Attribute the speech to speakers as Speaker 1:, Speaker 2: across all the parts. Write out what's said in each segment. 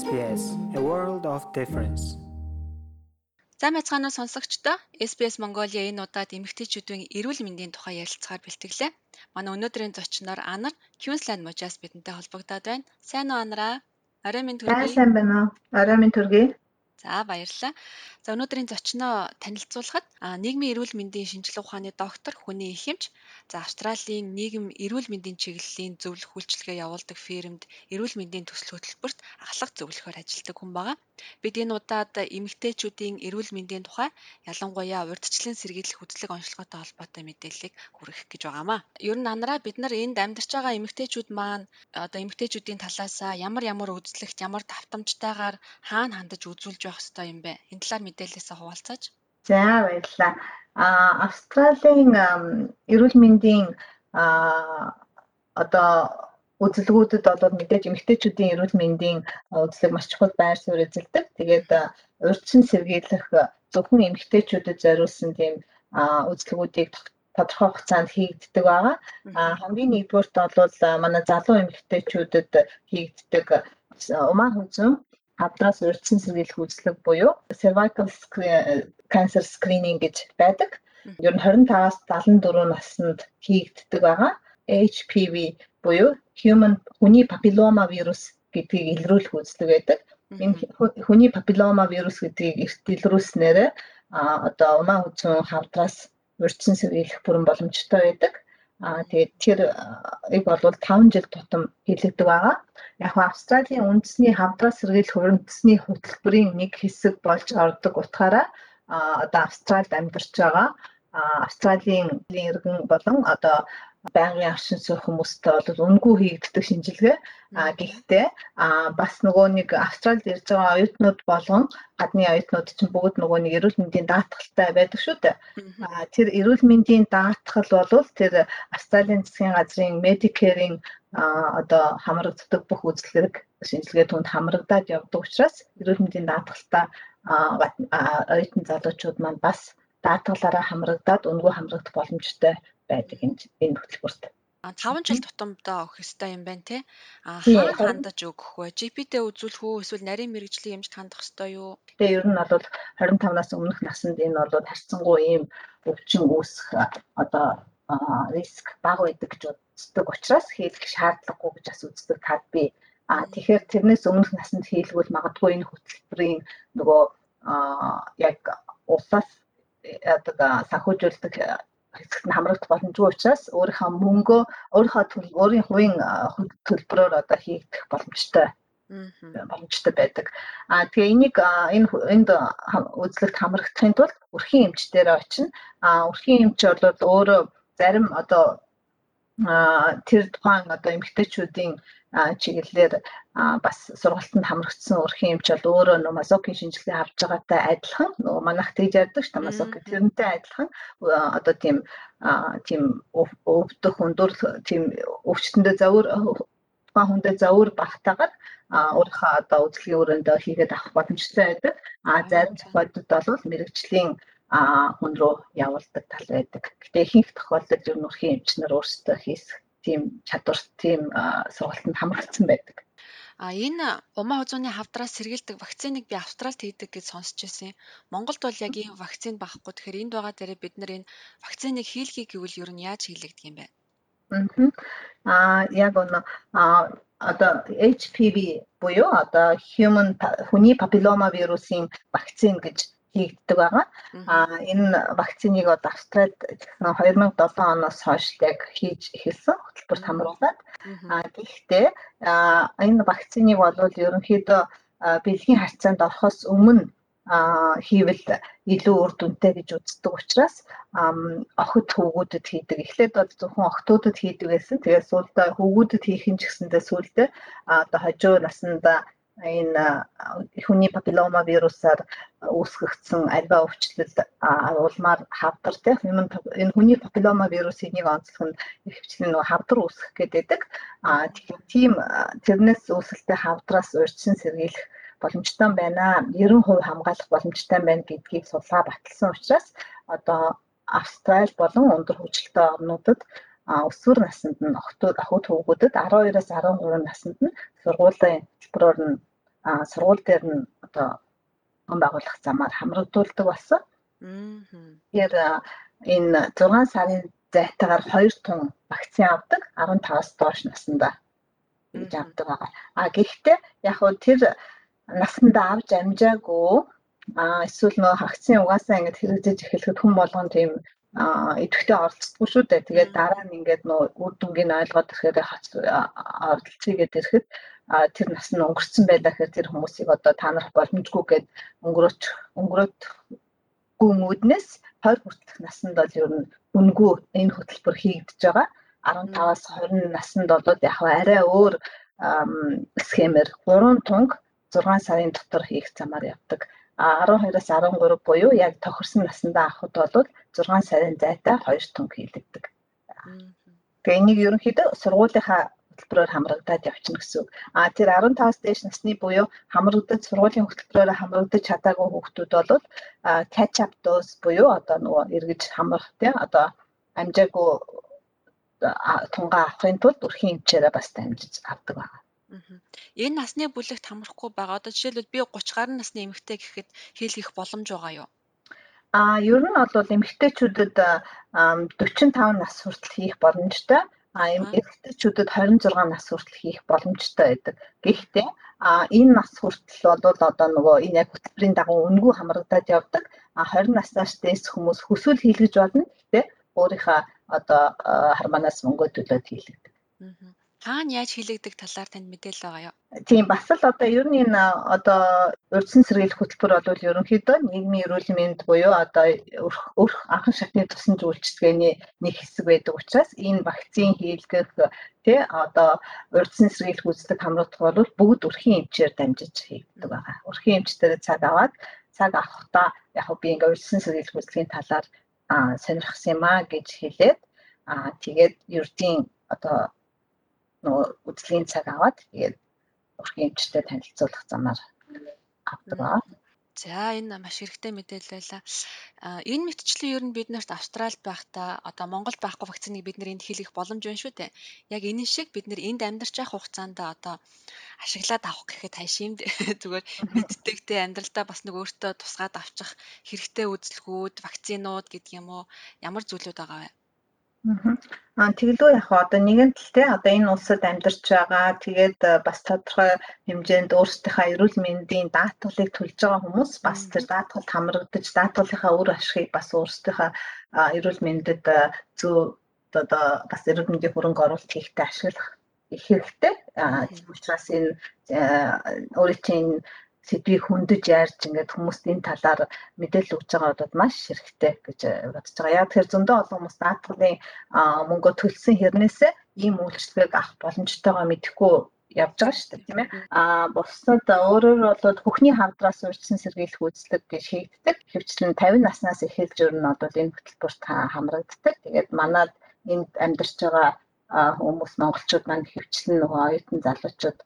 Speaker 1: SBS A World of Difference.
Speaker 2: За мэцгаанаа сонсогчдоо SBS Mongolia энэ удаад эмэгтэйчүүдийн эрүүл мэндийн тухай ярилцахаар бэлтгэлээ. Манай өнөөдрийн зочноор Анар Queensland мужаас бидэнтэй холбогдоод байна. Сайн уу Анараа?
Speaker 3: Орой минь төргий. Сайн байна уу? Орой минь төргий.
Speaker 2: За баярлалаа. За өнөөдрийн зочноо танилцуулахад нийгмийн эрүүл мэндийн шинжилгээ ухааны доктор, хүний их эмч, за Австралийн нийгэм эрүүл мэндийн чиглэлийн зөвлөх үйлчилгээ явуулдаг фирмд эрүүл мэндийн төсөл хөтөлбөрт ахлах зөвлөхөөр ажилладаг хүн байгаа. Бид энэ удаад эмэгтэйчүүдийн эрүүл мэндийн тухай ялангуяа урьдчилан сэргийлэх хөдөлгөөн онцлоготой холбоотой мэдээллийг хүргэх гэж байгаамаа. Ер нь анараа бид нар энд амьдарч байгаа эмэгтэйчүүд маань одоо эмэгтэйчүүдийн талаасаа ямар ямар үзлэгт ямар давтамжтайгаар хаана хандаж үзүүлж байх ёстой юм бэ? Энэ талаар мэдээлэлээсээ хуваалцаач.
Speaker 3: За баярлалаа. А Австралийн эрүүл мэндийн одоо үзэлгүүдэд бол мэдээж эмэгтэйчүүдийн эрүүл мэндийн үзлэг маш чухал байр суурь эзэлдэг. Тэгээд урьдчилан сэргийлэх зөвхөн эмэгтэйчүүдэд зориулсан тийм үзэлгүүдийг тодорхой хугацаанд хийгддэг байгаа. А хамгийн нэгдүгээрт бол манай залуу эмэгтэйчүүдэд хийгддэг умаа хүзэн хавдраас урьдчилан сэргийлэх үзлэг буюу cervical cancer screening гэж байдаг. Ер нь 25-аас 74 наснд хийгддэг байгаа. HPV буюу human хүний папиллома вирус гэдгийг илрүүлэх үзлэг байдаг. Энэ хүний папиллома вирус гэдгийг эрт илрүүлснээр а одоо умаа хүзэн хавдраас урьдчилан сэргийлэх бүрэн боломжтой байдаг. Аа тэгээд тэр ийг бол 5 жил тутам хийлэгдэг байгаа. Яг нь Австралийн үндэсний хавдраа сэргийлэх үндэсний хөтөлбөрийн нэг хэсэг болж ордог утгаараа одоо Австральд амьдарч байгаа Австралийн иргэн болон одоо байнгын авшин суух хүмүүстээ бол үнгүй хийгддэг шинжилгээ. А гэхдээ а бас нөгөө нэг Австралид ирж байгаа оюутнууд болгон гадны оюутнууд чинь бүгд нөгөө нэг эрүүл мэндийн даатгалтай байдаг шүү дээ. А тэр эрүүл мэндийн даатгал бол тэр Австралийн засгийн газрын Medicare-ийн одоо хамрагддаг бүх үзлэг шинжилгээ түнд хамрагдаад явдаг учраас эрүүл мэндийн даатгалтай оюутан залуучууд маань бас даатгалаараа хамрагдаад үнгүй хамрагдах боломжтой байдаг энэ хөтөлбөрт.
Speaker 2: А 5 жил тутамдаа өгөх ёстой юм байна те. А хаана хандаж өгөх вэ? GP-тэй үзүүлэх үү эсвэл нарийн мэрэгжлийн эмчт хандах ёстой юу?
Speaker 3: Тэгээ ер нь бол 25-наас өмнөх наснд энэ бол харьцангуй ийм өвчин үүсэх одоо риск бага байдаг гэж үздэг учраас хийх шаардлагагүй гэж бас үздэг тад би. А тэгэхээр тэрнээс өмнөх наснд хийлгүүл магадгүй энэ хөтөлбөрийн нөгөө яг улсаас одоо санхүүжүүлдэг хэсэгт нь хамрагдах боломжгүй учраас өөрийнхөө мөнгөө өөрийнхөө өөрийн хувийн төлбөрөөр одоо хийгдэх боломжтой боломжтой байдаг. А тэгээ энийг энэ энд үзлэгт хамрагдахын тулд өрхийн эмчдээр очино. А өрхийн эмч бол өөрөө зарим одоо тэр тухайн одоо эмгтээчүүдийн чиглэлээр бас сургалтанд хамрагдсан өрхийн эмч бол өөрөө нөө масокийн шинжилгээ авч байгаатай адилхан нөгөө манайх тэгж ярьдаг шүү дээ масок тэрнтэй адилхан одоо тийм тийм өвдөх өндөр тийм өвчтөндөө завөр тухайн хүндээ завөр багтаагаар өөрийнхөө одоо үзлэгийн өрөөндөө хийгээд авах боломжтой байдаг. А зарим тохиолдолд бол мэрэгжлийн хүн рүү явуулдаг тал байдаг. Гэтэ ихэнх тохиолдолд ер нь өрхийн эмч нар өөрсдөө хийх тийм чадвар тийм сургалтанд хамрагдсан байдаг.
Speaker 2: А энэ умаа хузууны хавдраас сэргийлдэг вакциныг би Австралид хийдэг гэж сонсч байсан. Монголд бол яг ийм вакцин байхгүй. Тэгэхээр энд байгаа дээрээ бид нар энэ вакциныг хийлгий гэвэл ер нь яаж хийлэгдэх юм бэ?
Speaker 3: Аа яг оноо одоо HPV буюу одоо human хүний папиллома вирусын вакцин гэж хийгддэг байгаа. А энэ вакциныг одоо Австралид 2007 оноос хойш яг хийж эхэлсэн хөтөлбөрт хамруулад. А гэхдээ энэ вакциныг бол ерөнхийдөө бэлгийн харьцаанд орохоос өмнө хийвэл илүү үр дүнтэй гэж үздэг учраас охид хөвгүүдэд хийдэг. Эхлээд бол зөвхөн охтуудад хийдэг байсан. Тэгээд сүүлдээ хөвгүүдэд хийх юм ч гэсэндээ сүүлдээ одоо хожуу насанда энэ хүний папиллома вирусаар үүсгэгдсэн альва өвчлөл улмаар хавдар тийм энэ хүний папиллома вирусын нэг онцлог нь хөвчлэн нөгөө хавдар үүсгэх гэдэг. А тийм тэрнээс үүсэлтэй хавдраас урьдчилан сэргийлэх боломжтой байна. 90% хамгаалах боломжтой байна гэдгийг судалгаа баталсан учраас одоо Австрали болон өндөр хөгжилтэй орнуудад өсвөр наснд нь охтууд охид хүүгүүдэд 12-аас 13 наснд нь сургуулийн хэлбэрээр нь сургууль дээр нь одоо он байгуулах замаар хамрагдуулдаг болсон. Тэгэхээр энэ 6 сарын зайтайгаар 2 тун вакцин авдаг 15-аас доош наснда гэж авдаг байгаа. А гэхдээ яг хөө тэр насандаа авч амжаагүй а эсвэл нөө вакцин угаасаа ингэж хэрэгжиж эхлэхэд хүн болгон тийм идэвхтэй оролцдоггүй шүү дээ. Тэгээд дараа нь ингээд нөө үр дүнгийн ойлгоод ирэхээр оролцъегээд ирэхэд тэр нас нь өнгөрцөн байлаа гэхээр тэр хүмүүсийг одоо танах боломжгүй гэд өнгөрөөч өнгөрөөд гүмүүднээс 20 хүртэлх наснд бол ер нь үнгүй энэ хөтөлбөр хийгдэж байгаа. 15-аас 20 наснд бол яг арай өөр схемээр 3 тунг 6 сарын дотор хийх замаар явдаг. 12-аас 13 буюу яг тохирсон насндаа авахд бол 6 сарын зайтай 2 тунг хийлэгдэг. Тэгээ энийг ерөнхийдөө сургуулийнхаа хөтөлбөрөөр хамрагдаад явчихна гэсэн үг. А тэр 15-аас дээш насны буюу хамрагдаж сургуулийн хөтөлбөрөөр хамрагдаж чадаагүй хүүхдүүд бол catch up dose буюу одоо нөгөө эргэж хамрах тийм одоо амжаагүй тунгаа авахын тулд өрхийн хэмжээрээ бас дамжиж авдаг байна.
Speaker 2: Энэ насны бүлэгт хамрахгүй байгаа. Одоо жишээлбэл би 30 гаруй насны эмэгтэй гэхэд хийлгэх боломж байгаа юу?
Speaker 3: А ер нь бол эмэгтэйчүүдэд 45 нас хүртэл хийх боломжтой а эмэгтэйчүүдэд 26 нас хүртэл хийх боломжтой байдаг. Гэхдээ а энэ нас хүртэл бол одоо нөгөө энэ яг хөтөлбөрийн дагуу үнгүй хамрагдаад явдаг. А 20 наснаас дээш хүмүүс хүсвэл хийлгэж болно. Гэхдээ өөрийнхөө одоо харманаас мөнгө төлөөд хийлгдэг. Аа
Speaker 2: Хаана яаж хийлэгдэх талаар танд мэдээлэл байгаа юу?
Speaker 3: Тийм бас л одоо ер нь энэ одоо урьдчилан сэргийлэх хөтөлбөр бол ерөнхийдөө нийгмийн эрүүл мэнд буюу одоо өрх анхан шатны тусан үйлчилгээний нэг хэсэг байдаг учраас энэ вакцин хийлгэх тий одоо урьдчилан сэргийлэх үздэг хамруулах бол бүгд өрхийн эмчээр дамжиж хийгддэг байгаа. Өрхийн эмчтэр цаг аваад цаг авахдаа яг би ингээ урьдчилан сэргийлэх үзлэгийн талаар сонирхсан юм а гэж хэлээд аа тэгээд ердийн одоо нөгөө үзлийн цаг аваад тэгээд урхийн эмчтэй танилцуулах замаар авдаг ба.
Speaker 2: За энэ маш хэрэгтэй мэдээлэл байлаа. Энэ мэтчлэн ер нь бид нарт Австралид байхдаа одоо Монголд байхгүй вакциныг бид нэр энд хийх боломж байна шүү дээ. Яг энэ шиг бид нэр энд амьдарч байх хугацаанд одоо ашиглаад авах гэхэд хайш юм зүгээр мэддэг те амьдралдаа бас нэг өөртөө тусгаад авчих хэрэгтэй үзлгүүд, вакцинууд гэдэг юм уу ямар зүйлүүд байгаа вэ?
Speaker 3: Аа тэгэлгүй яг одоо нэгэн тал те одоо энэ улсад амьдарч байгаа тэгээд э, бас тодорхой хэмжээнд өөрсдийнхөө эрүүл мэндийн даатгалыг төлж байгаа хүмүүс бас тэр даатгалд хамрагдаж даатгалынхаа үр ашигыг бас өөрсдийнхөө эрүүл мэндэд э, зөв одоо бас эрүүл мэндийн хөрөнгө оруулалт хийхдээ ашиглах их хэрэгтэй. Аа тийм учраас энэ э, өөрийн сэдвийг хөндөж ярьж ингээд хүмүүст энэ талаар мэдээлэл өгч байгаа бодод маш хэрэгтэй гэж бодож байгаа. Яг тэр зөндөө олон хүмүүс даатгалын мөнгө төлсөн хэрнээсээ ийм үйлчлэгийг авах боломжтойгоо мэдэхгүй явж байгаа шүү дээ тийм ээ. Аа бусдад өөрөөр болоод хөхний хамтраас урьдчилан сэргийлэх үйлчлэг гэж хийгддэг. Хөвчлэн 50 наснаас эхэлж өөр нь бол энэ хөтөлбөрт хамрагддаг. Тэгээд манад энд амьдарч байгаа хүмүүс монголчууд маань хөвчлэн нөгөө оюутан залуучууд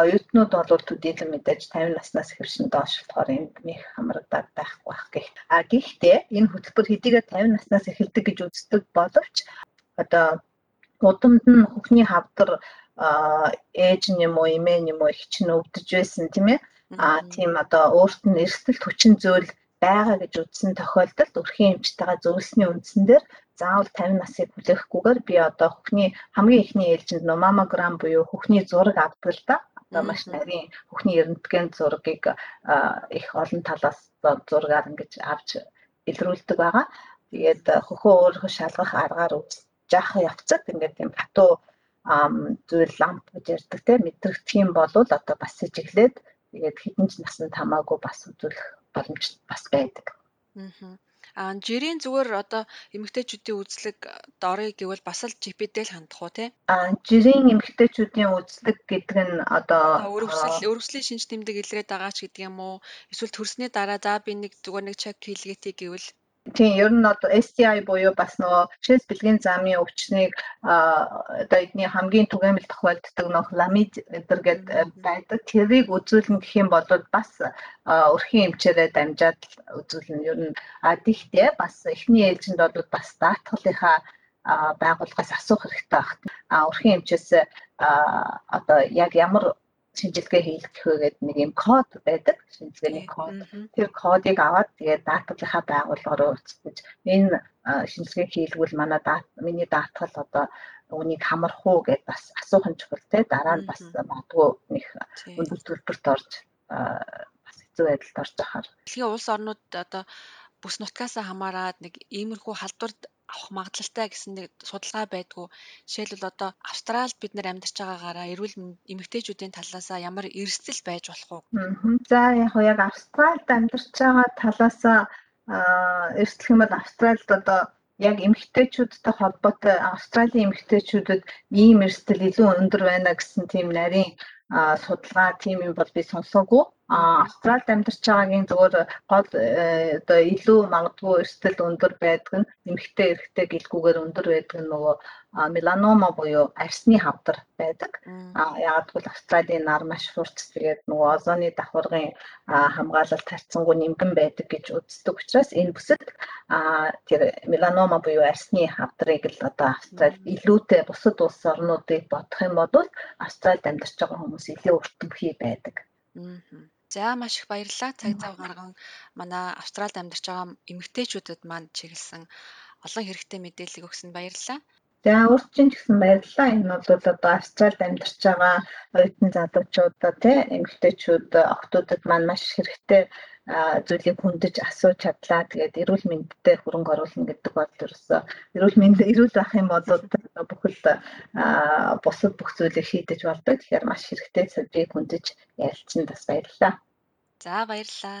Speaker 3: оюутнууд бол төдийлөн мэдээж 50 наснаас хөвшин доош болохоор энд нэг хамрагдаад байхгүй байх гэх. А гэхдээ энэ хөтөлбөр хэдийгээр 50 наснаас эхэлдэг гэж үздэг боловч одоо удамд нь хөхний хавдар ээж нь юм уу эмээ нь юм уу чинь өвдөж байсан тийм ээ. А тийм одоо өөрт нь эрсдэлт хүчин зүйл байгаа гэж үзсэн тохиолдолд өрхийн эмчтэйгээ зөвлөсний үндсэн дээр заавал 50 насыг хүлээхгүйгээр би одоо хөхний хамгийн ихний ээлжинд маммограм буюу хөхний зураг авдаг л да одоо маш нарийн бүхний эрдэнэтгийн зургийг их олон талаас зургаар ингэж авч илрүүлдэг байгаа. Тэгээд хөхөө өөрийнхөө шалгах аргаар жаах явцад ингээд тийм хатуу зүйл ламп гэж ярьдаг те мэдрэгдэх юм бол одоо бас сэжиглээд тэгээд хідэн ч насанд хамаагүй бас үзүүлэх боломж бас байдаг.
Speaker 2: Аа. Аа жирийн зүгээр одоо эмэгтэйчүүдийн үзлэг дорой гэвэл бас л GPD л хандах уу тий?
Speaker 3: Аа жирийн эмэгтэйчүүдийн үзлэг гэдэг нь одоо
Speaker 2: өрөвсөл өрөвслийн шинж тэмдэг илрээд байгаа ч гэдэг юм уу? Эсвэл төрсний дараа за би нэг зүгээр нэг чек хийлгээе гэвэл
Speaker 3: Тийм ер нь одоо STI буюу бас нөгөө шээс бэлгийн замын өвчнийг одоо эдний хамгийн түгээмэл тохиолддог нөгөө ламид эдэргээд байдаг. Тэрийг үзүүлнэ гэх юм бол бас өрхийн эмчээрээ дамжаад үзүүлнэ. Ер нь а тиймээ бас эхний ээлжинд бол бас даатгалынхаа байгууллагаас асуух хэрэгтэй байна. А өрхийн эмчээс одоо яг ямар шинжилгээ хийх гэхэд нэг юм код байдаг. Шинжилгээний код. Тэр кодыг аваад тэгээд даатгалынхаа байгууллагаараа уцтаж энэ шинжилгээ хийлгүүл манай дат миний даатгал одоо үнийг хамрах уу гэдээ бас асуух нь чухал те дараа нь бас магадгүй нэг өндөр төлбөрт орж бас хэцүү байдалд орж байхаар.
Speaker 2: Дэлхийн улс орнууд одоо бүс нутгаасаа хамаарад нэг иймэрхүү халдварт авах магадлалтай гэсэн нэг судалгаа байдгүй. Жишээлбэл одоо Австралид бид нар амьдарч байгаагаараа эрүүл эмэгтэйчүүдийн талаасаа ямар эрсдэл байж болох уу?
Speaker 3: За яг хоо яг Австралид амьдарч байгаа талаасаа эрсдэх юм бол Австралид одоо яг эмэгтэйчүүдтэй холбоотой Австралийн эмэгтэйчүүдэд ийм эрсдэл илүү өндөр байна гэсэн тийм нарийн судалгаа тийм юм бол би сонсоогүй. Австралид амьдарч байгаагийн зөвөр гол э, одоо илүү магадгүй эрсдэл өндөр байдаг нь эмэгтэй эрэгтэй гэлгүүгээр өндөр байдаг нь нөгөө меланома буюу арсны хавдар байдаг. Яагаад гэвэл Австралийн нар маш хурц тэгээд нөгөө озоны давхаргын хамгаалалт тарцсангүй нэмгэн байдаг гэж үздэг учраас энэ бүсэд тэр меланома буюу арсны хавдрыг л одоо Австрали илүүтэй бусад улс орнуудыг бодох юм бол Австралид амьдарч байгаа хүмүүс илүү өртөмхий байдаг.
Speaker 2: За маш их баярлалаа. Цаг зав гарган манай Австралид амьдарч байгаа эмэгтэйчүүдэд манд чиглэсэн олон хэрэгтэй мэдээлэл өгсөнд баярлалаа.
Speaker 3: За өөрчн ч гэсэн баярлалаа. Энэ бол одоо Австралид амьдарч байгаа оюутан залуучуудаа тий эмэгтэйчүүд охтуудад маань маш хэрэгтэй зүйлийг хүндэж асууж чадлаа. Тэгээд эрүүл мэндэд хөрөнгө оруулна гэдэг бол ерөөсөө эрүүл мэнд эрүүл байх юм бол бүхэл бусад бүх зүйлийг шийдэж болдог. Тэгэхээр маш хэрэгтэй сэдвийг хүндэж ярилцсан бас баярлалаа.
Speaker 2: За баярлалаа.